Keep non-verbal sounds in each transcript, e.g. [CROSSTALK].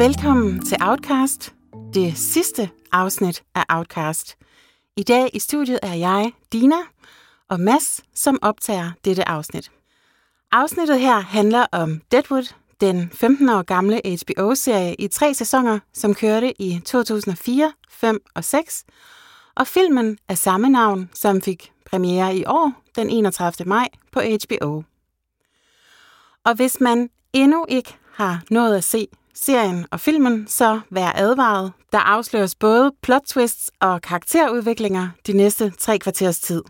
Velkommen til Outcast, det sidste afsnit af Outcast. I dag i studiet er jeg, Dina, og Mads, som optager dette afsnit. Afsnittet her handler om Deadwood, den 15 år gamle HBO-serie i tre sæsoner, som kørte i 2004, 5 og 6, og filmen af samme navn, som fik premiere i år, den 31. maj, på HBO. Og hvis man endnu ikke har nået at se serien og filmen, så vær advaret. Der afsløres både plot twists og karakterudviklinger de næste tre kvarters tid.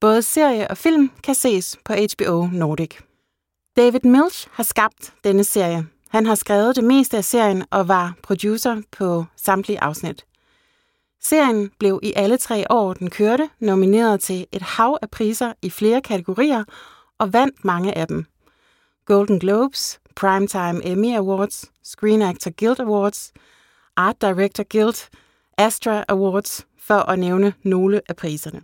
Både serie og film kan ses på HBO Nordic. David Milch har skabt denne serie. Han har skrevet det meste af serien og var producer på samtlige afsnit. Serien blev i alle tre år, den kørte, nomineret til et hav af priser i flere kategorier og vandt mange af dem. Golden Globes, Primetime Emmy Awards, Screen Actor Guild Awards, Art Director Guild, Astra Awards, for at nævne nogle af priserne.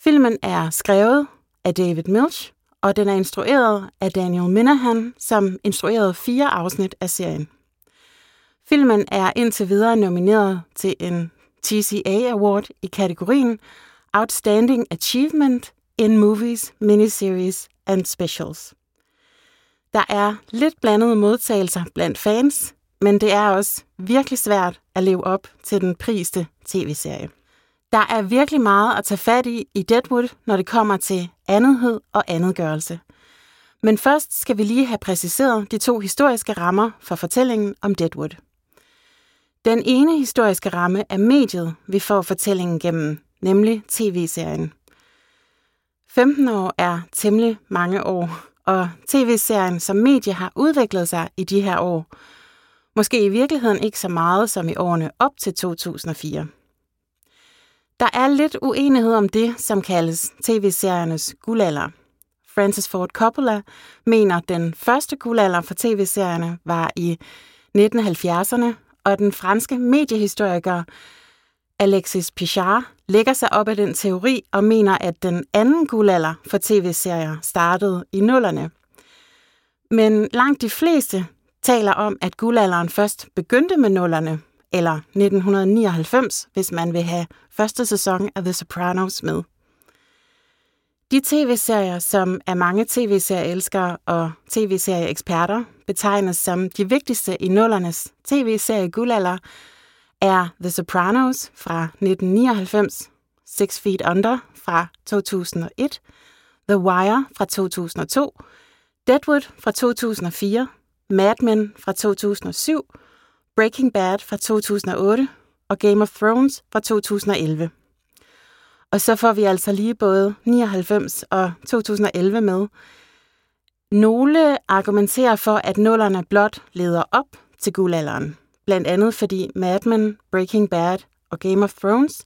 Filmen er skrevet af David Milch, og den er instrueret af Daniel Minahan, som instruerede fire afsnit af serien. Filmen er indtil videre nomineret til en TCA Award i kategorien Outstanding Achievement in Movies, Miniseries and Specials. Der er lidt blandede modtagelser blandt fans, men det er også virkelig svært at leve op til den priste tv-serie. Der er virkelig meget at tage fat i i Deadwood, når det kommer til andethed og andetgørelse. Men først skal vi lige have præciseret de to historiske rammer for fortællingen om Deadwood. Den ene historiske ramme er mediet, vi får fortællingen gennem, nemlig tv-serien. 15 år er temmelig mange år, og tv-serien som medie har udviklet sig i de her år. Måske i virkeligheden ikke så meget som i årene op til 2004. Der er lidt uenighed om det, som kaldes tv-seriernes guldalder. Francis Ford Coppola mener, at den første guldalder for tv-serierne var i 1970'erne, og den franske mediehistoriker Alexis Pichard lægger sig op af den teori og mener, at den anden guldalder for tv-serier startede i nullerne. Men langt de fleste taler om, at guldalderen først begyndte med nullerne, eller 1999, hvis man vil have første sæson af The Sopranos med. De tv-serier, som af mange tv-serieelskere og tv-serieeksperter betegnes som de vigtigste i nullernes tv-serie guldalder, er The Sopranos fra 1999, Six Feet Under fra 2001, The Wire fra 2002, Deadwood fra 2004, Mad Men fra 2007, Breaking Bad fra 2008 og Game of Thrones fra 2011. Og så får vi altså lige både 99 og 2011 med. Nogle argumenterer for, at nullerne blot leder op til guldalderen blandt andet fordi Mad Men, Breaking Bad og Game of Thrones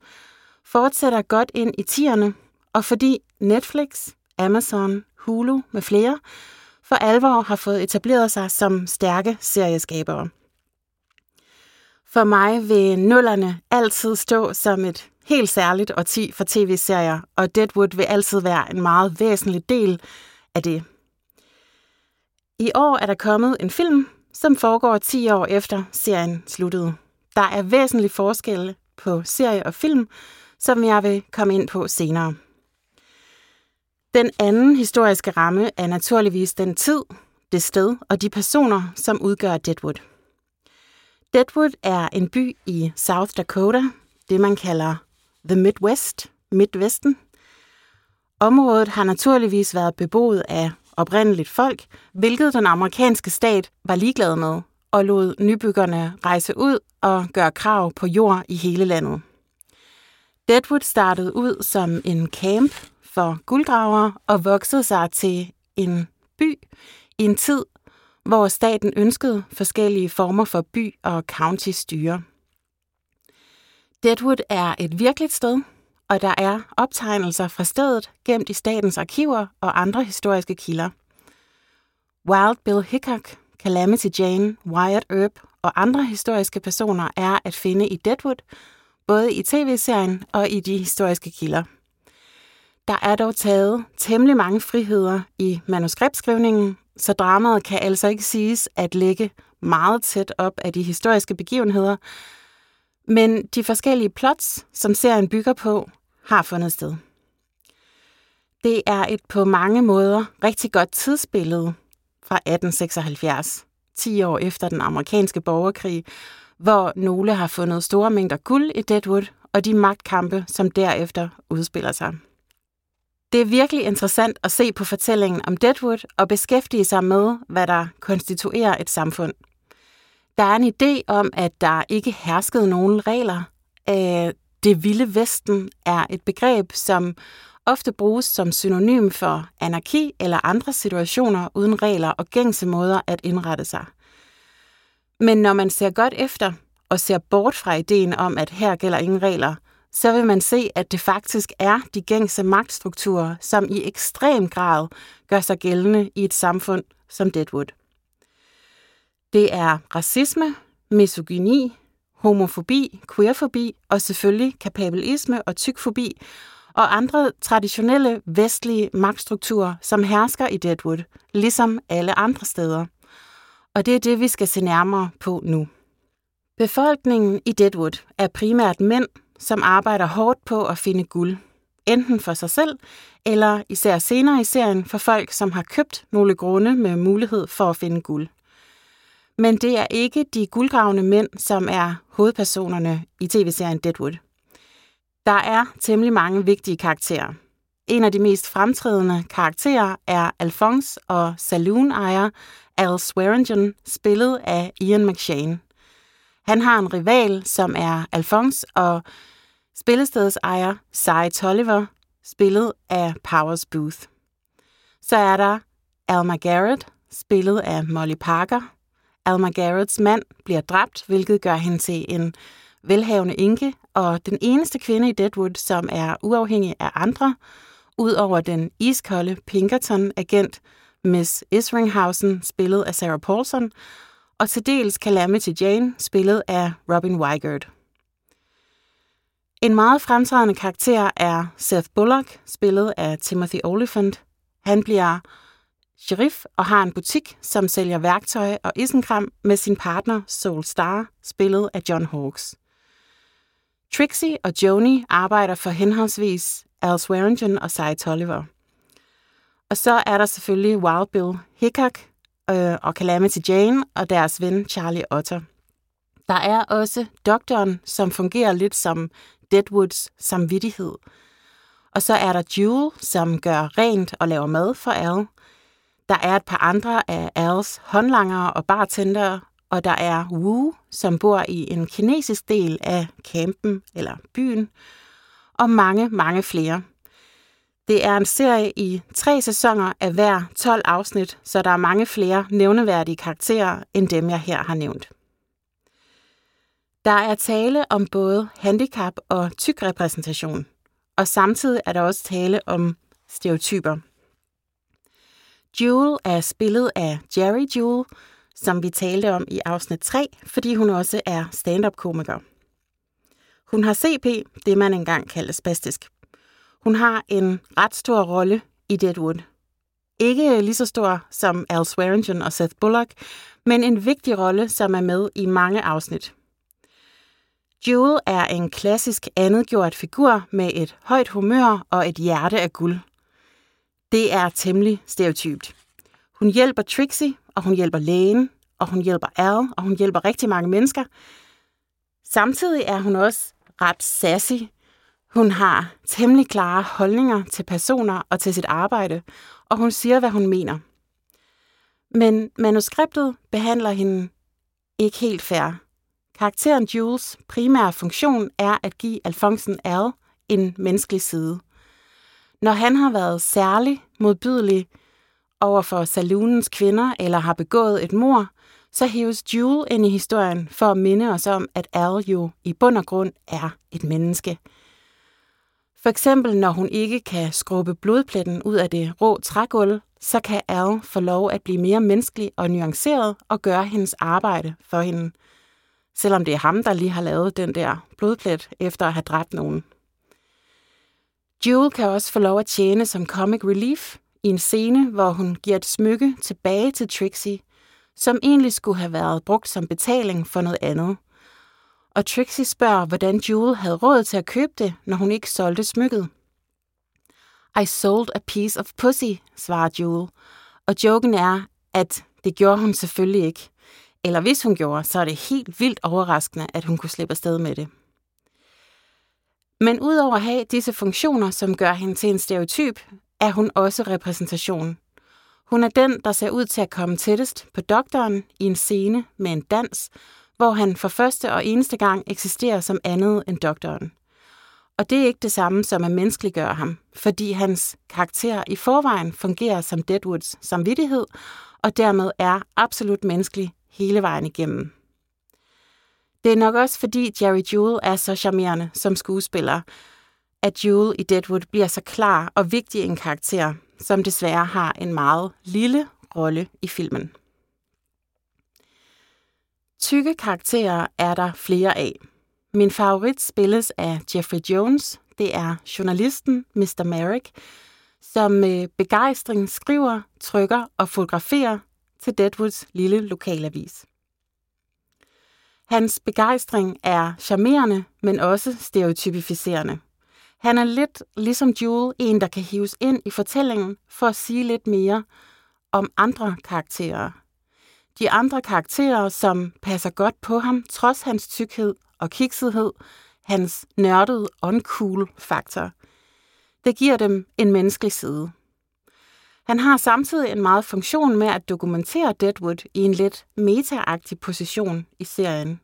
fortsætter godt ind i tierne, og fordi Netflix, Amazon, Hulu med flere for alvor har fået etableret sig som stærke serieskabere. For mig vil nullerne altid stå som et helt særligt årti for tv-serier, og Deadwood vil altid være en meget væsentlig del af det. I år er der kommet en film, som foregår 10 år efter serien sluttede. Der er væsentlige forskelle på serie og film, som jeg vil komme ind på senere. Den anden historiske ramme er naturligvis den tid, det sted og de personer, som udgør Deadwood. Deadwood er en by i South Dakota, det man kalder The Midwest, Midwesten. Området har naturligvis været beboet af oprindeligt folk, hvilket den amerikanske stat var ligeglad med og lod nybyggerne rejse ud og gøre krav på jord i hele landet. Deadwood startede ud som en camp for guldgravere og voksede sig til en by i en tid, hvor staten ønskede forskellige former for by- og county-styre. Deadwood er et virkeligt sted, og der er optegnelser fra stedet gemt i statens arkiver og andre historiske kilder. Wild Bill Hickok, Calamity Jane, Wyatt Earp og andre historiske personer er at finde i Deadwood, både i tv-serien og i de historiske kilder. Der er dog taget temmelig mange friheder i manuskriptskrivningen, så dramaet kan altså ikke siges at ligge meget tæt op af de historiske begivenheder, men de forskellige plots, som serien bygger på, har fundet sted. Det er et på mange måder rigtig godt tidsbillede fra 1876, 10 år efter den amerikanske borgerkrig, hvor nogle har fundet store mængder guld i Deadwood og de magtkampe, som derefter udspiller sig. Det er virkelig interessant at se på fortællingen om Deadwood og beskæftige sig med, hvad der konstituerer et samfund. Der er en idé om, at der ikke herskede nogen regler. Øh, det vilde vesten er et begreb, som ofte bruges som synonym for anarki eller andre situationer uden regler og gængse måder at indrette sig. Men når man ser godt efter og ser bort fra ideen om, at her gælder ingen regler, så vil man se, at det faktisk er de gængse magtstrukturer, som i ekstrem grad gør sig gældende i et samfund som Deadwood. Det er racisme, misogyni, homofobi, queerfobi og selvfølgelig kapablisme og tykfobi og andre traditionelle vestlige magtstrukturer, som hersker i Deadwood, ligesom alle andre steder. Og det er det, vi skal se nærmere på nu. Befolkningen i Deadwood er primært mænd, som arbejder hårdt på at finde guld. Enten for sig selv, eller især senere i serien for folk, som har købt nogle grunde med mulighed for at finde guld. Men det er ikke de guldgravende mænd, som er hovedpersonerne i tv-serien Deadwood. Der er temmelig mange vigtige karakterer. En af de mest fremtrædende karakterer er Alphonse og saloon-ejer Al Swearingen, spillet af Ian McShane. Han har en rival, som er Alphonse, og spillestedets ejer, Cy Tolliver, spillet af Powers Booth. Så er der Alma Garrett, spillet af Molly Parker. Alma Garretts mand bliver dræbt, hvilket gør hende til en velhavende enke, og den eneste kvinde i Deadwood, som er uafhængig af andre, udover den iskolde Pinkerton-agent Miss Isringhausen, spillet af Sarah Paulson, og til dels Calamity Jane, spillet af Robin Weigert. En meget fremtrædende karakter er Seth Bullock, spillet af Timothy Olyphant. Han bliver sheriff og har en butik, som sælger værktøj og isenkram med sin partner Soul Star, spillet af John Hawkes. Trixie og Joni arbejder for henholdsvis Al Swearingen og Cy Tolliver. Og så er der selvfølgelig Wild Bill Hickok øh, og Calamity Jane og deres ven Charlie Otter. Der er også doktoren, som fungerer lidt som Deadwoods samvittighed. Og så er der Jewel, som gør rent og laver mad for Al. Der er et par andre af Als håndlangere og bartendere, og der er Wu, som bor i en kinesisk del af campen eller byen, og mange, mange flere. Det er en serie i tre sæsoner af hver 12 afsnit, så der er mange flere nævneværdige karakterer end dem, jeg her har nævnt. Der er tale om både handicap og tyk repræsentation, og samtidig er der også tale om stereotyper. Jewel er spillet af Jerry Jewel, som vi talte om i afsnit 3, fordi hun også er stand-up-komiker. Hun har CP, det man engang kaldte spastisk. Hun har en ret stor rolle i Deadwood. Ikke lige så stor som Al Swearingen og Seth Bullock, men en vigtig rolle, som er med i mange afsnit. Jewel er en klassisk andetgjort figur med et højt humør og et hjerte af guld. Det er temmelig stereotypt. Hun hjælper Trixie, og hun hjælper lægen, og hun hjælper Al, og hun hjælper rigtig mange mennesker. Samtidig er hun også ret sassy. Hun har temmelig klare holdninger til personer og til sit arbejde, og hun siger, hvad hun mener. Men manuskriptet behandler hende ikke helt fair. Karakteren Jules primære funktion er at give Alfonsen Al en menneskelig side. Når han har været særlig modbydelig over for saloonens kvinder eller har begået et mor, så hæves Jewel ind i historien for at minde os om, at Al jo i bund og grund er et menneske. For eksempel når hun ikke kan skrubbe blodpletten ud af det rå trægulv, så kan Al få lov at blive mere menneskelig og nuanceret og gøre hendes arbejde for hende – selvom det er ham, der lige har lavet den der blodplet efter at have dræbt nogen. Jewel kan også få lov at tjene som comic relief i en scene, hvor hun giver et smykke tilbage til Trixie, som egentlig skulle have været brugt som betaling for noget andet. Og Trixie spørger, hvordan Jewel havde råd til at købe det, når hun ikke solgte smykket. I sold a piece of pussy, svarer Jewel. Og joken er, at det gjorde hun selvfølgelig ikke. Eller hvis hun gjorde, så er det helt vildt overraskende, at hun kunne slippe afsted med det. Men udover at have disse funktioner, som gør hende til en stereotyp, er hun også repræsentation. Hun er den, der ser ud til at komme tættest på doktoren i en scene med en dans, hvor han for første og eneste gang eksisterer som andet end doktoren. Og det er ikke det samme som at menneskeliggøre ham, fordi hans karakter i forvejen fungerer som Deadwoods samvittighed, og dermed er absolut menneskelig hele vejen igennem. Det er nok også fordi Jerry Jewell er så charmerende som skuespiller, at Jewel i Deadwood bliver så klar og vigtig en karakter, som desværre har en meget lille rolle i filmen. Tykke karakterer er der flere af. Min favorit spilles af Jeffrey Jones. Det er journalisten Mr. Merrick, som med begejstring skriver, trykker og fotograferer til Deadwoods lille lokalavis. Hans begejstring er charmerende, men også stereotypificerende. Han er lidt ligesom Jewel, en der kan hives ind i fortællingen for at sige lidt mere om andre karakterer. De andre karakterer, som passer godt på ham, trods hans tykkhed og kiksethed, hans nørdede uncool faktor. Det giver dem en menneskelig side. Han har samtidig en meget funktion med at dokumentere Deadwood i en lidt meta position i serien.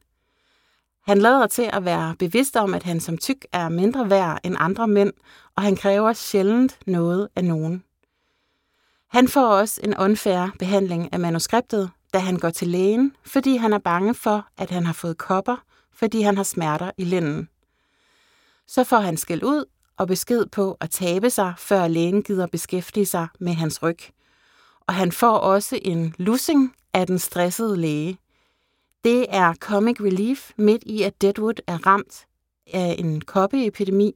Han lader til at være bevidst om, at han som tyk er mindre værd end andre mænd, og han kræver sjældent noget af nogen. Han får også en unfair behandling af manuskriptet, da han går til lægen, fordi han er bange for, at han har fået kopper, fordi han har smerter i lænden. Så får han skæld ud og besked på at tabe sig, før lægen gider beskæftige sig med hans ryg. Og han får også en lussing af den stressede læge. Det er comic relief midt i, at Deadwood er ramt af en koppeepidemi,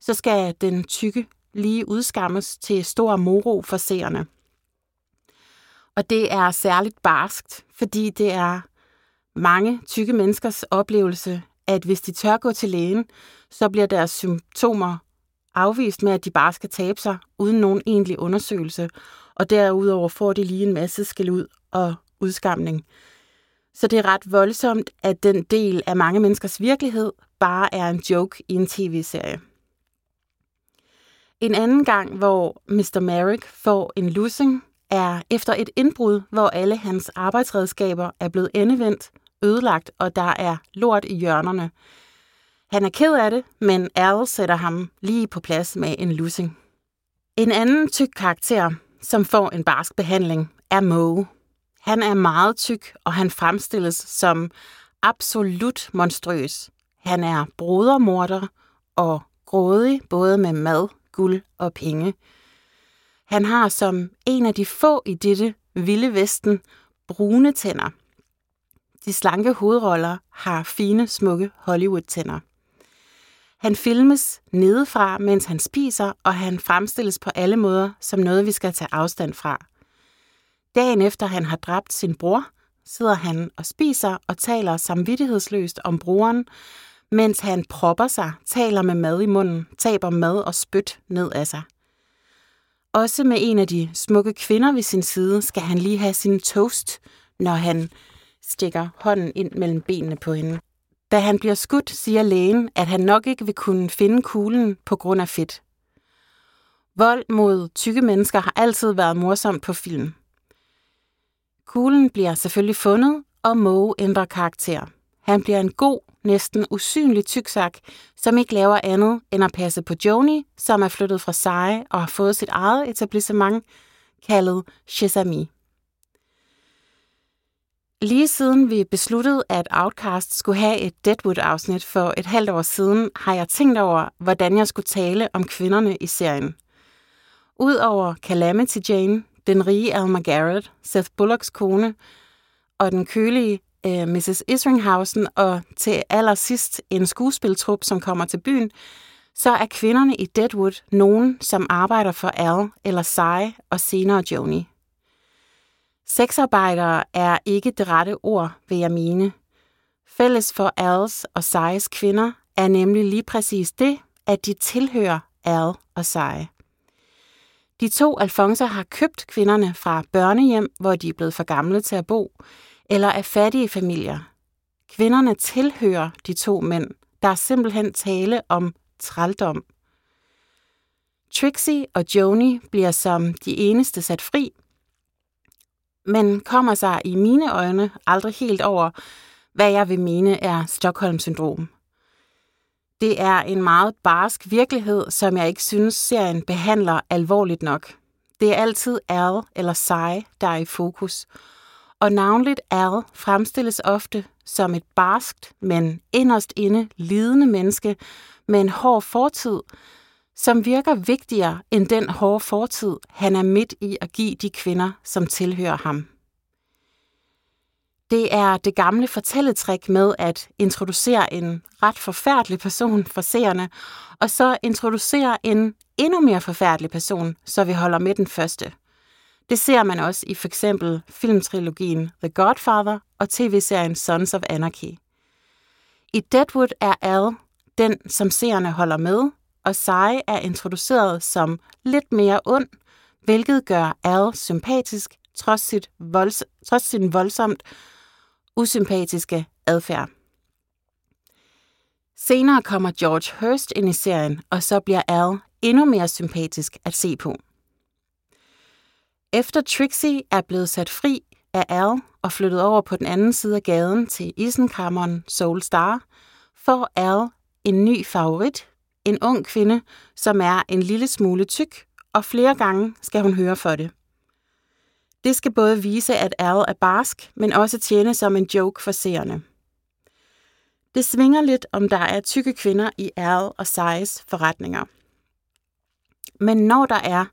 så skal den tykke lige udskammes til stor moro for seerne. Og det er særligt barskt, fordi det er mange tykke menneskers oplevelse, at hvis de tør gå til lægen, så bliver deres symptomer afvist med, at de bare skal tabe sig, uden nogen egentlig undersøgelse, og derudover får de lige en masse skæld ud og udskamning. Så det er ret voldsomt, at den del af mange menneskers virkelighed bare er en joke i en tv-serie. En anden gang, hvor Mr. Merrick får en lussing, er efter et indbrud, hvor alle hans arbejdsredskaber er blevet endevendt, ødelagt, og der er lort i hjørnerne. Han er ked af det, men Al sætter ham lige på plads med en lussing. En anden tyk karakter, som får en barsk behandling, er Moe. Han er meget tyk, og han fremstilles som absolut monstrøs. Han er brodermorder og grådig både med mad, guld og penge. Han har som en af de få i dette vilde vesten brune tænder. De slanke hovedroller har fine, smukke Hollywood-tænder. Han filmes nedefra, mens han spiser, og han fremstilles på alle måder som noget, vi skal tage afstand fra. Dagen efter han har dræbt sin bror, sidder han og spiser og taler samvittighedsløst om broren, mens han propper sig, taler med mad i munden, taber mad og spyt ned af sig. Også med en af de smukke kvinder ved sin side skal han lige have sin toast, når han stikker hånden ind mellem benene på hende. Da han bliver skudt, siger lægen, at han nok ikke vil kunne finde kuglen på grund af fedt. Vold mod tykke mennesker har altid været morsomt på film. Kuglen bliver selvfølgelig fundet, og Moe ændrer karakter. Han bliver en god, næsten usynlig tyksak, som ikke laver andet end at passe på Joni, som er flyttet fra Seje og har fået sit eget etablissement, kaldet Shizami. Lige siden vi besluttede, at Outcast skulle have et Deadwood-afsnit for et halvt år siden, har jeg tænkt over, hvordan jeg skulle tale om kvinderne i serien. Udover Calamity Jane, den rige Alma Garrett, Seth Bullocks kone, og den kølige øh, uh, Mrs. Isringhausen, og til allersidst en skuespiltrup, som kommer til byen, så er kvinderne i Deadwood nogen, som arbejder for Al eller Sai og senere Joni. Sexarbejdere er ikke det rette ord, vil jeg mene. Fælles for Als og sejes kvinder er nemlig lige præcis det, at de tilhører Al og seje. De to alfonser har købt kvinderne fra børnehjem, hvor de er blevet for gamle til at bo, eller af fattige familier. Kvinderne tilhører de to mænd. Der er simpelthen tale om trældom. Trixie og Joni bliver som de eneste sat fri, men kommer sig i mine øjne aldrig helt over, hvad jeg vil mene er Stockholm-syndrom. Det er en meget barsk virkelighed, som jeg ikke synes serien behandler alvorligt nok. Det er altid Al eller Sai, der er i fokus. Og navnligt Al fremstilles ofte som et barskt, men inderst inde lidende menneske med en hård fortid, som virker vigtigere end den hårde fortid, han er midt i at give de kvinder, som tilhører ham. Det er det gamle fortælletrik med at introducere en ret forfærdelig person for seerne, og så introducere en endnu mere forfærdelig person, så vi holder med den første. Det ser man også i for eksempel filmtrilogien The Godfather og tv-serien Sons of Anarchy. I Deadwood er Al den, som seerne holder med, og Sai er introduceret som lidt mere ond, hvilket gør Al sympatisk trods, sit volds, trods sin voldsomt usympatiske adfærd. Senere kommer George Hurst ind i serien, og så bliver Al endnu mere sympatisk at se på. Efter Trixie er blevet sat fri af Al og flyttet over på den anden side af gaden til isenkammeren Soul Star, får Al en ny favorit, en ung kvinde, som er en lille smule tyk, og flere gange skal hun høre for det. Det skal både vise, at Al er barsk, men også tjene som en joke for seerne. Det svinger lidt, om der er tykke kvinder i Al og Sais forretninger. Men når der er,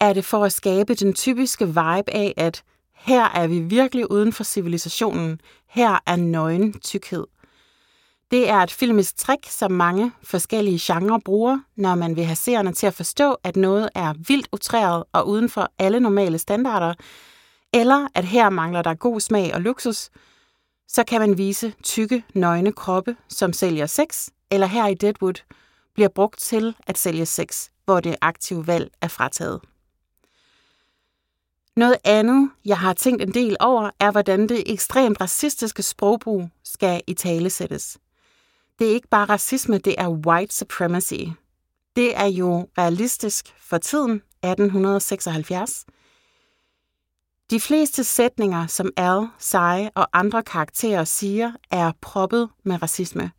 er det for at skabe den typiske vibe af, at her er vi virkelig uden for civilisationen, her er nøgen tykkhed. Det er et filmisk trick, som mange forskellige genrer bruger, når man vil have seerne til at forstå, at noget er vildt utræret og uden for alle normale standarder, eller at her mangler der god smag og luksus, så kan man vise tykke, nøgne kroppe, som sælger sex, eller her i Deadwood bliver brugt til at sælge sex, hvor det aktive valg er frataget. Noget andet, jeg har tænkt en del over, er, hvordan det ekstremt racistiske sprogbrug skal i tale sættes det er ikke bare racisme, det er white supremacy. Det er jo realistisk for tiden, 1876. De fleste sætninger, som Al, Sai og andre karakterer siger, er proppet med racisme.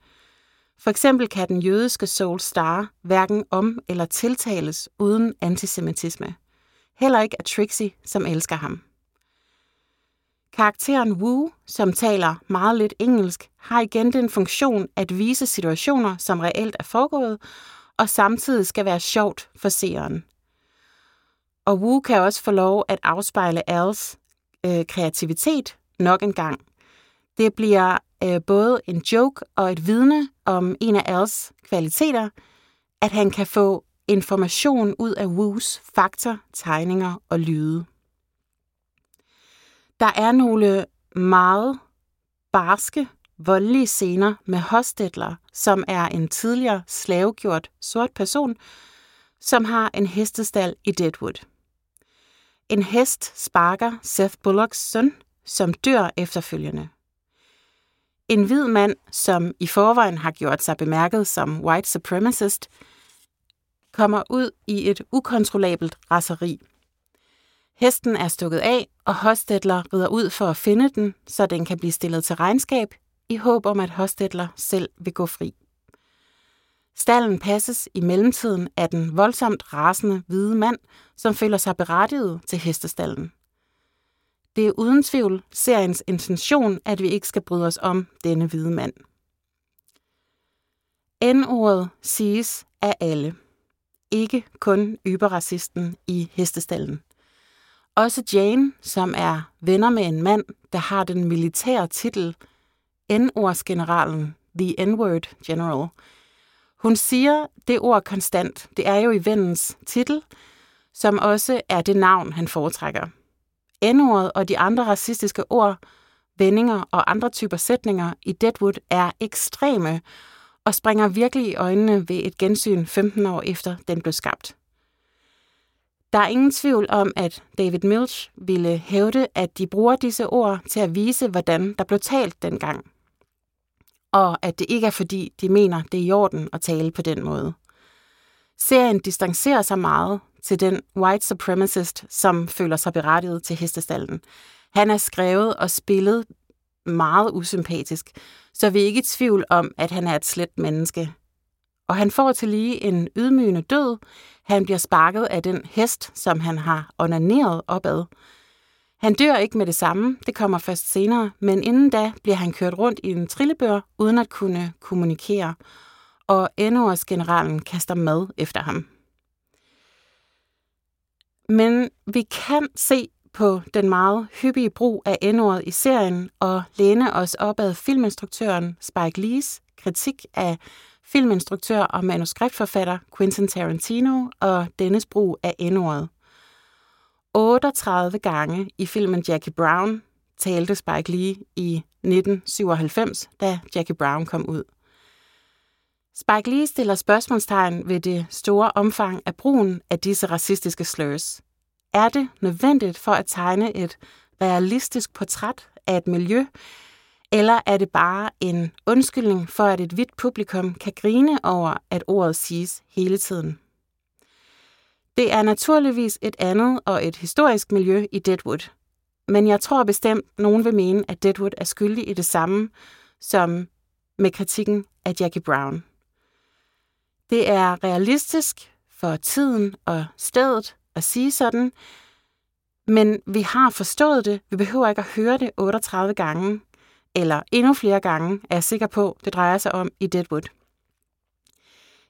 For eksempel kan den jødiske Soul Star hverken om- eller tiltales uden antisemitisme. Heller ikke af Trixie, som elsker ham. Karakteren Wu, som taler meget lidt engelsk, har igen den funktion at vise situationer, som reelt er foregået, og samtidig skal være sjovt for seeren. Og Wu kan også få lov at afspejle Als øh, kreativitet nok en gang. Det bliver øh, både en joke og et vidne om en af Als kvaliteter, at han kan få information ud af Wus fakter, tegninger og lyde. Der er nogle meget barske, voldelige scener med Hostetler, som er en tidligere slavegjort sort person, som har en hestestal i Deadwood. En hest sparker Seth Bullocks søn, som dør efterfølgende. En hvid mand, som i forvejen har gjort sig bemærket som white supremacist, kommer ud i et ukontrollabelt raseri. Hesten er stukket af, og Hostetler rider ud for at finde den, så den kan blive stillet til regnskab, i håb om, at Hostetler selv vil gå fri. Stallen passes i mellemtiden af den voldsomt rasende hvide mand, som føler sig berettiget til hestestallen. Det er uden tvivl seriens intention, at vi ikke skal bryde os om denne hvide mand. N-ordet siges af alle. Ikke kun yberracisten i hestestallen. Også Jane, som er venner med en mand, der har den militære titel N-ordsgeneralen, The N-word General, Hun siger det ord konstant. Det er jo i vennens titel, som også er det navn, han foretrækker. N-ordet og de andre racistiske ord, vendinger og andre typer sætninger i Deadwood er ekstreme og springer virkelig i øjnene ved et gensyn 15 år efter den blev skabt. Der er ingen tvivl om, at David Milch ville hævde, at de bruger disse ord til at vise, hvordan der blev talt dengang. Og at det ikke er fordi, de mener, det er i orden at tale på den måde. Serien distancerer sig meget til den white supremacist, som føler sig berettiget til hestestallen. Han er skrevet og spillet meget usympatisk, så vi er ikke i tvivl om, at han er et slet menneske. Og han får til lige en ydmygende død. Han bliver sparket af den hest, som han har onaneret opad. Han dør ikke med det samme, det kommer først senere, men inden da bliver han kørt rundt i en trillebør uden at kunne kommunikere, og generalen kaster mad efter ham. Men vi kan se på den meget hyppige brug af endordet i serien og læne os op ad filminstruktøren Spike Lees kritik af filminstruktør og manuskriptforfatter Quentin Tarantino og dennes brug af endordet. 38 gange i filmen Jackie Brown talte Spike Lee i 1997, da Jackie Brown kom ud. Spike Lee stiller spørgsmålstegn ved det store omfang af brugen af disse racistiske slurs. Er det nødvendigt for at tegne et realistisk portræt af et miljø, eller er det bare en undskyldning for, at et hvidt publikum kan grine over, at ordet siges hele tiden? Det er naturligvis et andet og et historisk miljø i Deadwood. Men jeg tror bestemt, nogen vil mene, at Deadwood er skyldig i det samme som med kritikken af Jackie Brown. Det er realistisk for tiden og stedet at sige sådan, men vi har forstået det. Vi behøver ikke at høre det 38 gange, eller endnu flere gange, er jeg sikker på, det drejer sig om i Deadwood.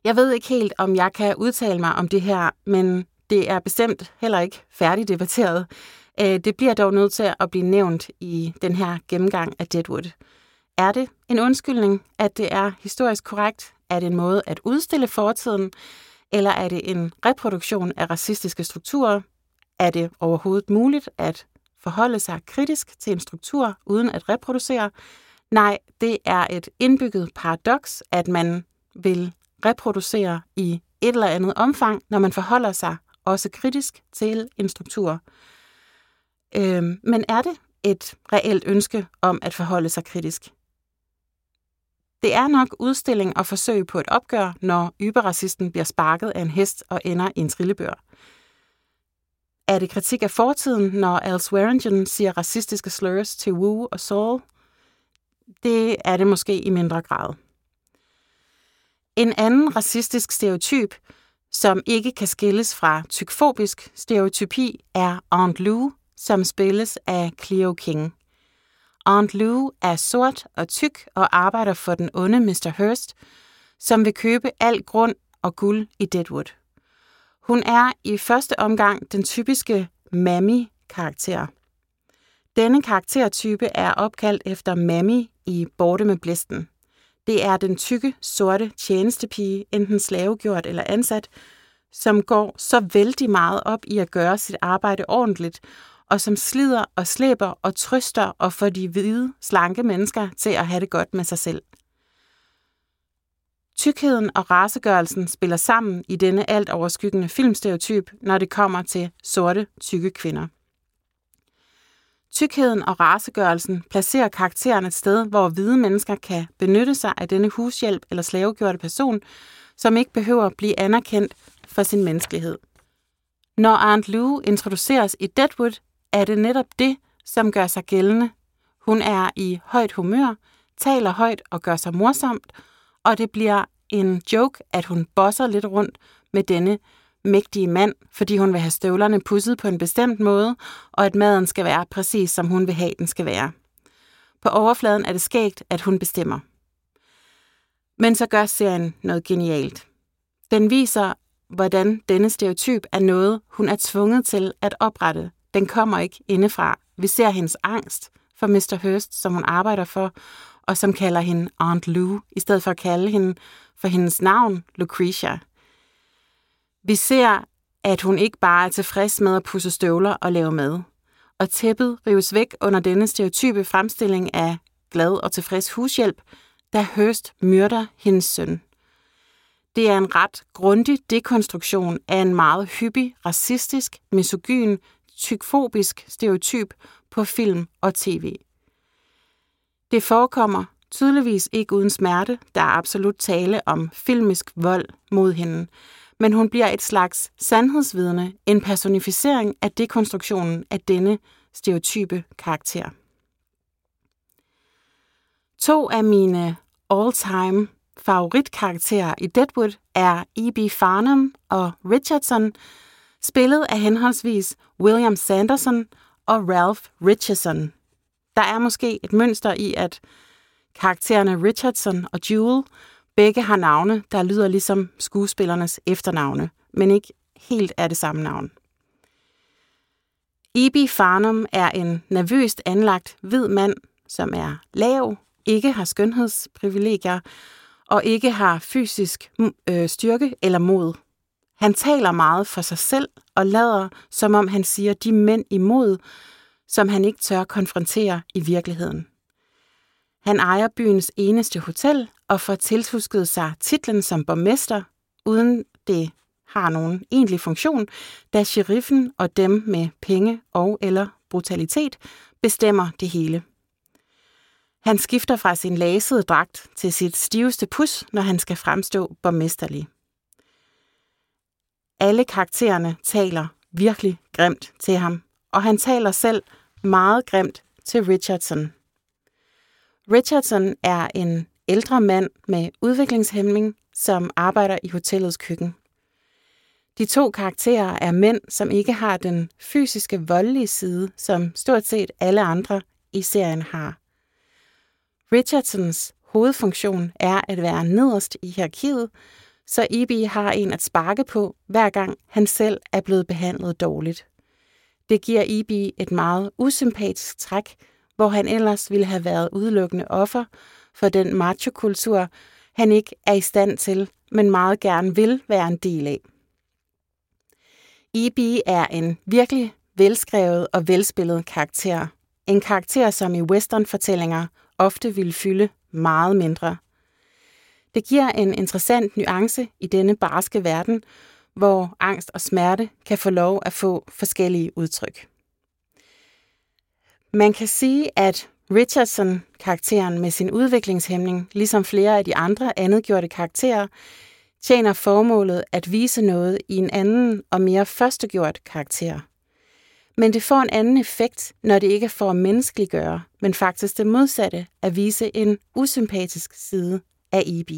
Jeg ved ikke helt, om jeg kan udtale mig om det her, men det er bestemt heller ikke færdigdebatteret. Øh, det bliver dog nødt til at blive nævnt i den her gennemgang af Deadwood. Er det en undskyldning, at det er historisk korrekt? Er det en måde at udstille fortiden? Eller er det en reproduktion af racistiske strukturer? Er det overhovedet muligt at forholde sig kritisk til en struktur uden at reproducere? Nej, det er et indbygget paradoks, at man vil reproducere i et eller andet omfang, når man forholder sig også kritisk til en struktur. Øhm, men er det et reelt ønske om at forholde sig kritisk? Det er nok udstilling og forsøg på et opgør, når yberracisten bliver sparket af en hest og ender i en trillebør. Er det kritik af fortiden, når Al Swearingen siger racistiske slurs til Wu og Saul? Det er det måske i mindre grad. En anden racistisk stereotyp, som ikke kan skilles fra tykfobisk stereotypi, er Aunt Lou, som spilles af Cleo King. Aunt Lou er sort og tyk og arbejder for den onde Mr. Hurst, som vil købe al grund og guld i Deadwood. Hun er i første omgang den typiske Mammy-karakter. Denne karaktertype er opkaldt efter Mammy i Borte med Blæsten. Det er den tykke, sorte tjenestepige, enten slavegjort eller ansat, som går så vældig meget op i at gøre sit arbejde ordentligt, og som slider og slæber og trøster og får de hvide, slanke mennesker til at have det godt med sig selv. Tykheden og racegørelsen spiller sammen i denne alt overskyggende filmstereotyp, når det kommer til sorte, tykke kvinder. Tykheden og racegørelsen placerer karakteren et sted, hvor hvide mennesker kan benytte sig af denne hushjælp eller slavegjorte person, som ikke behøver at blive anerkendt for sin menneskelighed. Når Aunt Lou introduceres i Deadwood, er det netop det, som gør sig gældende. Hun er i højt humør, taler højt og gør sig morsomt, og det bliver en joke, at hun bosser lidt rundt med denne mægtige mand, fordi hun vil have støvlerne pudset på en bestemt måde, og at maden skal være præcis, som hun vil have, den skal være. På overfladen er det skægt, at hun bestemmer. Men så gør serien noget genialt. Den viser, hvordan denne stereotyp er noget, hun er tvunget til at oprette. Den kommer ikke indefra. Vi ser hendes angst for Mr. Hurst, som hun arbejder for, og som kalder hende Aunt Lou, i stedet for at kalde hende for hendes navn, Lucretia. Vi ser, at hun ikke bare er tilfreds med at pusse støvler og lave mad, og tæppet rives væk under denne stereotype fremstilling af glad og tilfreds hushjælp, da Høst myrder hendes søn. Det er en ret grundig dekonstruktion af en meget hyppig, racistisk, misogyn, tykfobisk stereotyp på film og tv. Det forekommer tydeligvis ikke uden smerte, der er absolut tale om filmisk vold mod hende, men hun bliver et slags sandhedsvidne, en personificering af dekonstruktionen af denne stereotype karakter. To af mine all-time favoritkarakterer i Deadwood er E.B. Farnham og Richardson, spillet af henholdsvis William Sanderson og Ralph Richardson. Der er måske et mønster i, at karaktererne Richardson og Jewel begge har navne, der lyder ligesom skuespillernes efternavne, men ikke helt er det samme navn. E.B. Farnum er en nervøst anlagt hvid mand, som er lav, ikke har skønhedsprivilegier og ikke har fysisk øh, styrke eller mod. Han taler meget for sig selv og lader, som om han siger de mænd imod, som han ikke tør konfrontere i virkeligheden. Han ejer byens eneste hotel og får tilhusket sig titlen som borgmester, uden det har nogen egentlig funktion, da sheriffen og dem med penge og eller brutalitet bestemmer det hele. Han skifter fra sin lasede dragt til sit stiveste pus, når han skal fremstå borgmesterlig. Alle karaktererne taler virkelig grimt til ham, og han taler selv meget grimt til Richardson. Richardson er en ældre mand med udviklingshæmning, som arbejder i hotellets køkken. De to karakterer er mænd, som ikke har den fysiske voldelige side, som stort set alle andre i serien har. Richardsons hovedfunktion er at være nederst i hierarkiet, så Ibi har en at sparke på, hver gang han selv er blevet behandlet dårligt. Det giver Ibi et meget usympatisk træk, hvor han ellers ville have været udelukkende offer for den machokultur, han ikke er i stand til, men meget gerne vil være en del af. Ibi er en virkelig velskrevet og velspillet karakter. En karakter, som i westernfortællinger ofte ville fylde meget mindre. Det giver en interessant nuance i denne barske verden, hvor angst og smerte kan få lov at få forskellige udtryk. Man kan sige, at Richardson-karakteren med sin udviklingshæmning, ligesom flere af de andre andetgjorte karakterer, tjener formålet at vise noget i en anden og mere førstegjort karakter. Men det får en anden effekt, når det ikke får menneskeliggøre, men faktisk det modsatte at vise en usympatisk side af E.B.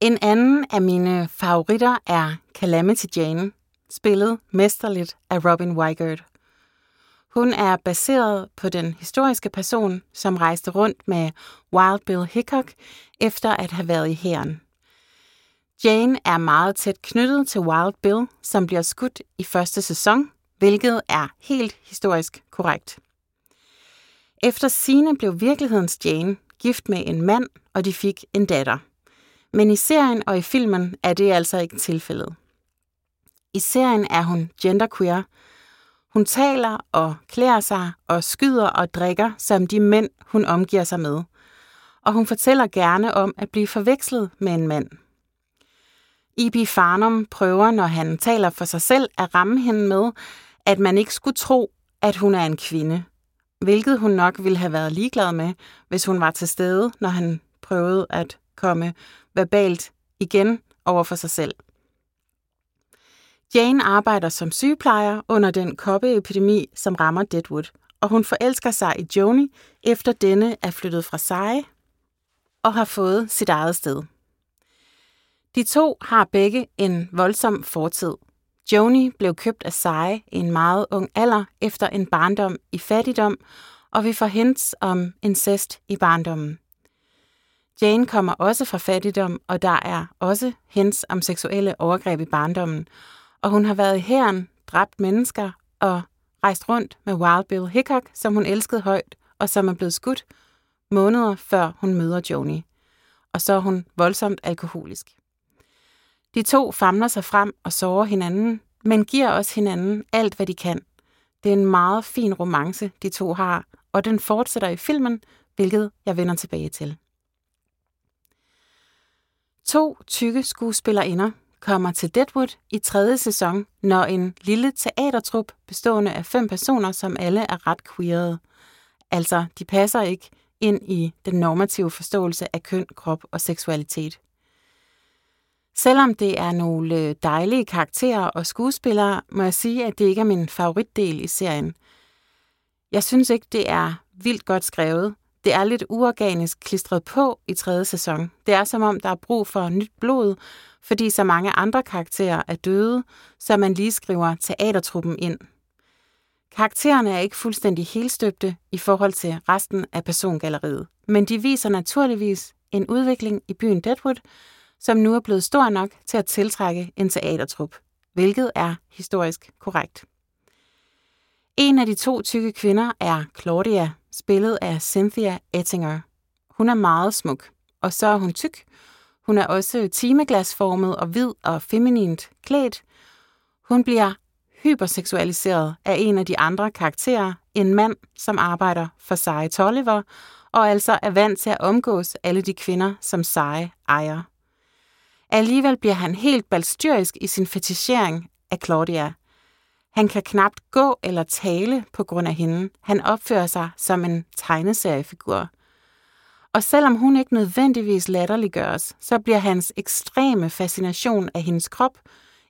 En anden af mine favoritter er Calamity Jane, spillet mesterligt af Robin Weigert. Hun er baseret på den historiske person, som rejste rundt med Wild Bill Hickok efter at have været i hæren. Jane er meget tæt knyttet til Wild Bill, som bliver skudt i første sæson, hvilket er helt historisk korrekt. Efter sine blev virkelighedens Jane gift med en mand, og de fik en datter. Men i serien og i filmen er det altså ikke tilfældet. I serien er hun genderqueer. Hun taler og klæder sig og skyder og drikker som de mænd, hun omgiver sig med. Og hun fortæller gerne om at blive forvekslet med en mand. E.B. Farnum prøver, når han taler for sig selv, at ramme hende med, at man ikke skulle tro, at hun er en kvinde. Hvilket hun nok ville have været ligeglad med, hvis hun var til stede, når han prøvede at komme verbalt igen over for sig selv. Jane arbejder som sygeplejer under den koppeepidemi, som rammer Deadwood, og hun forelsker sig i Joni, efter denne er flyttet fra sig og har fået sit eget sted. De to har begge en voldsom fortid. Joni blev købt af Sai i en meget ung alder efter en barndom i fattigdom, og vi får hints om incest i barndommen. Jane kommer også fra fattigdom, og der er også hens om seksuelle overgreb i barndommen, og hun har været i hæren, dræbt mennesker og rejst rundt med Wild Bill Hickok, som hun elskede højt, og som er blevet skudt måneder før hun møder Joni. og så er hun voldsomt alkoholisk. De to famler sig frem og sårer hinanden, men giver også hinanden alt, hvad de kan. Det er en meget fin romance, de to har, og den fortsætter i filmen, hvilket jeg vender tilbage til. To tykke skuespillerinder kommer til Deadwood i tredje sæson, når en lille teatertrup bestående af fem personer, som alle er ret queerede. Altså, de passer ikke ind i den normative forståelse af køn, krop og seksualitet. Selvom det er nogle øh, dejlige karakterer og skuespillere, må jeg sige, at det ikke er min favoritdel i serien. Jeg synes ikke, det er vildt godt skrevet. Det er lidt uorganisk klistret på i tredje sæson. Det er som om, der er brug for nyt blod, fordi så mange andre karakterer er døde, så man lige skriver teatertruppen ind. Karaktererne er ikke fuldstændig helstøbte i forhold til resten af persongalleriet, men de viser naturligvis en udvikling i byen Deadwood, som nu er blevet stor nok til at tiltrække en teatertrup, hvilket er historisk korrekt. En af de to tykke kvinder er Claudia, spillet af Cynthia Ettinger. Hun er meget smuk, og så er hun tyk. Hun er også timeglasformet og hvid og feminint klædt. Hun bliver hyperseksualiseret af en af de andre karakterer, en mand, som arbejder for Seje Tolliver, og altså er vant til at omgås alle de kvinder, som Seje ejer. Alligevel bliver han helt balstyrisk i sin fetichering af Claudia. Han kan knapt gå eller tale på grund af hende. Han opfører sig som en tegneseriefigur. Og selvom hun ikke nødvendigvis latterliggøres, så bliver hans ekstreme fascination af hendes krop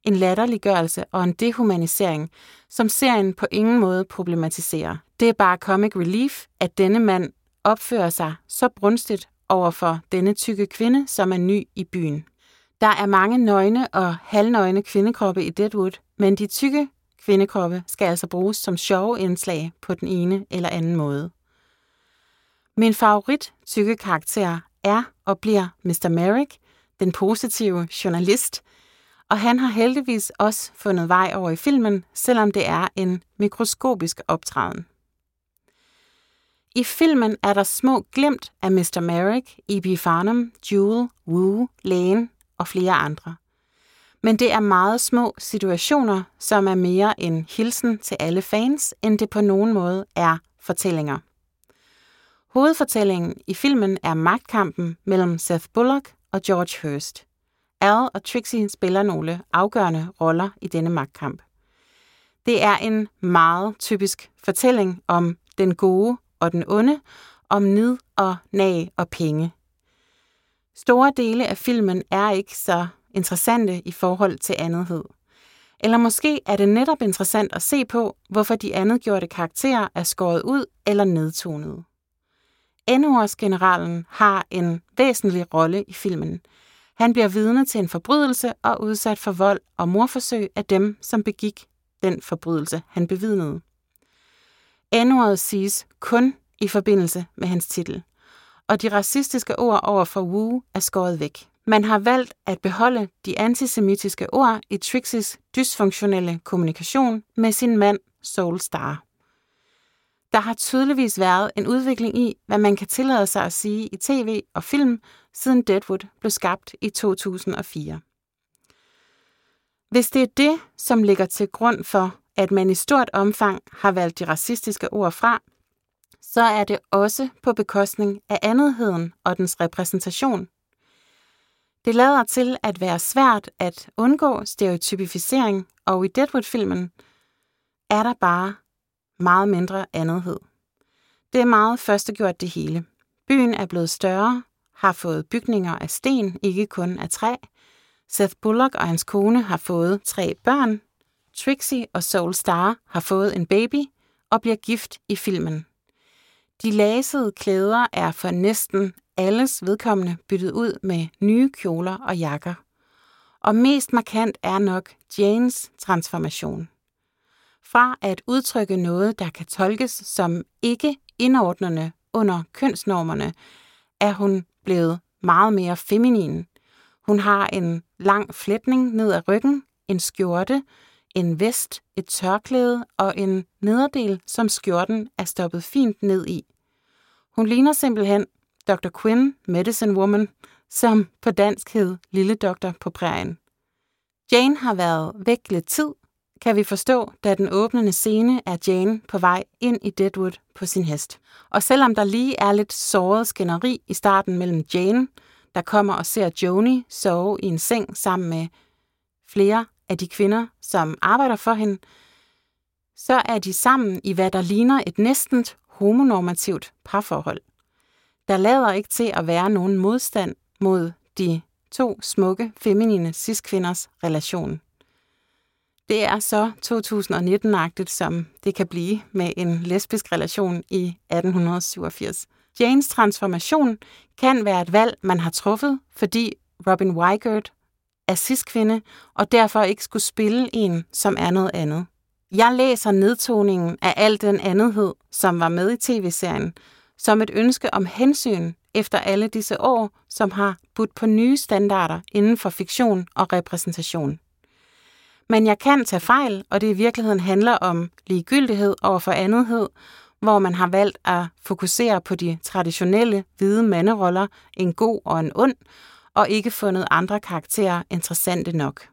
en latterliggørelse og en dehumanisering, som serien på ingen måde problematiserer. Det er bare comic relief, at denne mand opfører sig så brunstigt over for denne tykke kvinde, som er ny i byen. Der er mange nøgne og halvnøgne kvindekroppe i Deadwood, men de tykke kvindekroppe skal altså bruges som sjove indslag på den ene eller anden måde. Min favorit tykke karakter er og bliver Mr. Merrick, den positive journalist, og han har heldigvis også fundet vej over i filmen, selvom det er en mikroskopisk optræden. I filmen er der små glimt af Mr. Merrick, E.B. Farnham, Jewel, Wu, Lane og flere andre. Men det er meget små situationer, som er mere en hilsen til alle fans, end det på nogen måde er fortællinger. Hovedfortællingen i filmen er magtkampen mellem Seth Bullock og George Hurst. Al og Trixie spiller nogle afgørende roller i denne magtkamp. Det er en meget typisk fortælling om den gode og den onde, om nid og nag og penge. Store dele af filmen er ikke så interessante i forhold til andethed. Eller måske er det netop interessant at se på, hvorfor de andetgjorte karakterer er skåret ud eller nedtonet. generalen har en væsentlig rolle i filmen. Han bliver vidne til en forbrydelse og udsat for vold og morforsøg af dem, som begik den forbrydelse, han bevidnede. n siges kun i forbindelse med hans titel, og de racistiske ord over for Wu er skåret væk. Man har valgt at beholde de antisemitiske ord i Trixies dysfunktionelle kommunikation med sin mand Soul Star. Der har tydeligvis været en udvikling i, hvad man kan tillade sig at sige i tv og film, siden Deadwood blev skabt i 2004. Hvis det er det, som ligger til grund for, at man i stort omfang har valgt de racistiske ord fra, så er det også på bekostning af andetheden og dens repræsentation det lader til at være svært at undgå stereotypificering, og i Deadwood-filmen er der bare meget mindre andethed. Det er meget førstegjort det hele. Byen er blevet større, har fået bygninger af sten, ikke kun af træ. Seth Bullock og hans kone har fået tre børn. Trixie og Soul Star har fået en baby og bliver gift i filmen. De lasede klæder er for næsten alles vedkommende byttet ud med nye kjoler og jakker. Og mest markant er nok Janes transformation. Fra at udtrykke noget, der kan tolkes som ikke indordnende under kønsnormerne, er hun blevet meget mere feminin. Hun har en lang flætning ned ad ryggen, en skjorte, en vest, et tørklæde og en nederdel, som skjorten er stoppet fint ned i. Hun ligner simpelthen Dr. Quinn, Medicine Woman, som på dansk hed Lille Doktor på prærien. Jane har været væk lidt tid, kan vi forstå, da den åbnende scene er Jane på vej ind i Deadwood på sin hest. Og selvom der lige er lidt såret skænderi i starten mellem Jane, der kommer og ser Joni sove i en seng sammen med flere af de kvinder, som arbejder for hende, så er de sammen i hvad der ligner et næsten homonormativt parforhold. Der lader ikke til at være nogen modstand mod de to smukke, feminine cis-kvinders relation. Det er så 2019-agtigt, som det kan blive med en lesbisk relation i 1887. Janes transformation kan være et valg, man har truffet, fordi Robin Weigert er cis-kvinde, og derfor ikke skulle spille en, som er noget andet. Jeg læser nedtoningen af al den andethed, som var med i tv-serien, som et ønske om hensyn efter alle disse år, som har budt på nye standarder inden for fiktion og repræsentation. Men jeg kan tage fejl, og det i virkeligheden handler om ligegyldighed over for andethed, hvor man har valgt at fokusere på de traditionelle hvide manderoller, en god og en ond, og ikke fundet andre karakterer interessante nok.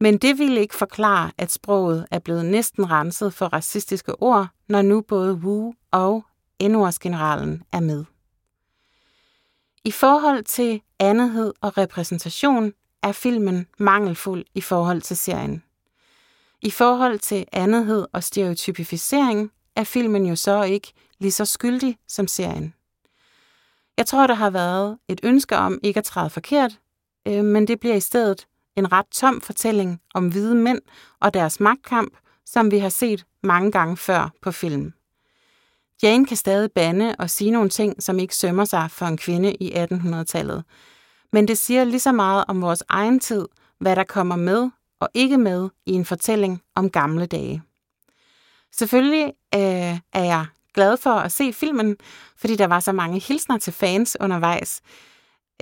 Men det ville ikke forklare, at sproget er blevet næsten renset for racistiske ord, når nu både Wu og N-ordsgeneralen er med. I forhold til andethed og repræsentation er filmen mangelfuld i forhold til serien. I forhold til andethed og stereotypificering er filmen jo så ikke lige så skyldig som serien. Jeg tror, der har været et ønske om ikke at træde forkert, øh, men det bliver i stedet en ret tom fortælling om hvide mænd og deres magtkamp, som vi har set mange gange før på film. Jane kan stadig bande og sige nogle ting, som ikke sømmer sig for en kvinde i 1800-tallet. Men det siger lige så meget om vores egen tid, hvad der kommer med og ikke med i en fortælling om gamle dage. Selvfølgelig øh, er jeg glad for at se filmen, fordi der var så mange hilsner til fans undervejs.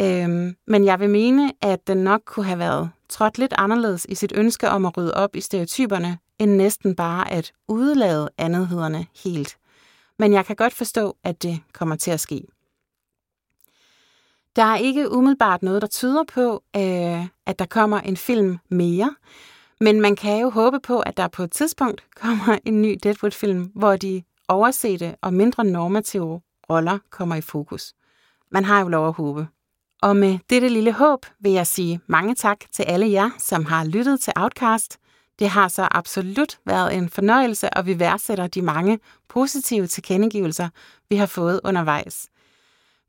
Øhm, men jeg vil mene, at den nok kunne have været trådt lidt anderledes i sit ønske om at rydde op i stereotyperne, end næsten bare at udelade andethederne helt. Men jeg kan godt forstå, at det kommer til at ske. Der er ikke umiddelbart noget, der tyder på, øh, at der kommer en film mere, men man kan jo håbe på, at der på et tidspunkt [LAUGHS] kommer en ny Deadwood-film, hvor de oversete og mindre normative roller kommer i fokus. Man har jo lov at håbe. Og med dette lille håb vil jeg sige mange tak til alle jer, som har lyttet til Outcast. Det har så absolut været en fornøjelse, og vi værdsætter de mange positive tilkendegivelser, vi har fået undervejs.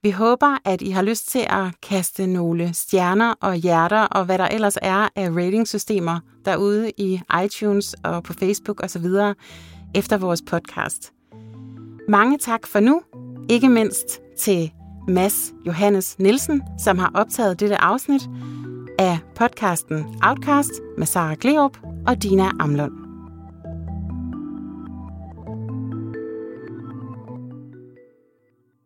Vi håber, at I har lyst til at kaste nogle stjerner og hjerter og hvad der ellers er af ratingsystemer derude i iTunes og på Facebook osv. efter vores podcast. Mange tak for nu, ikke mindst til Mads Johannes Nielsen, som har optaget dette afsnit af podcasten Outcast med Sara Gleop og Dina Amlund.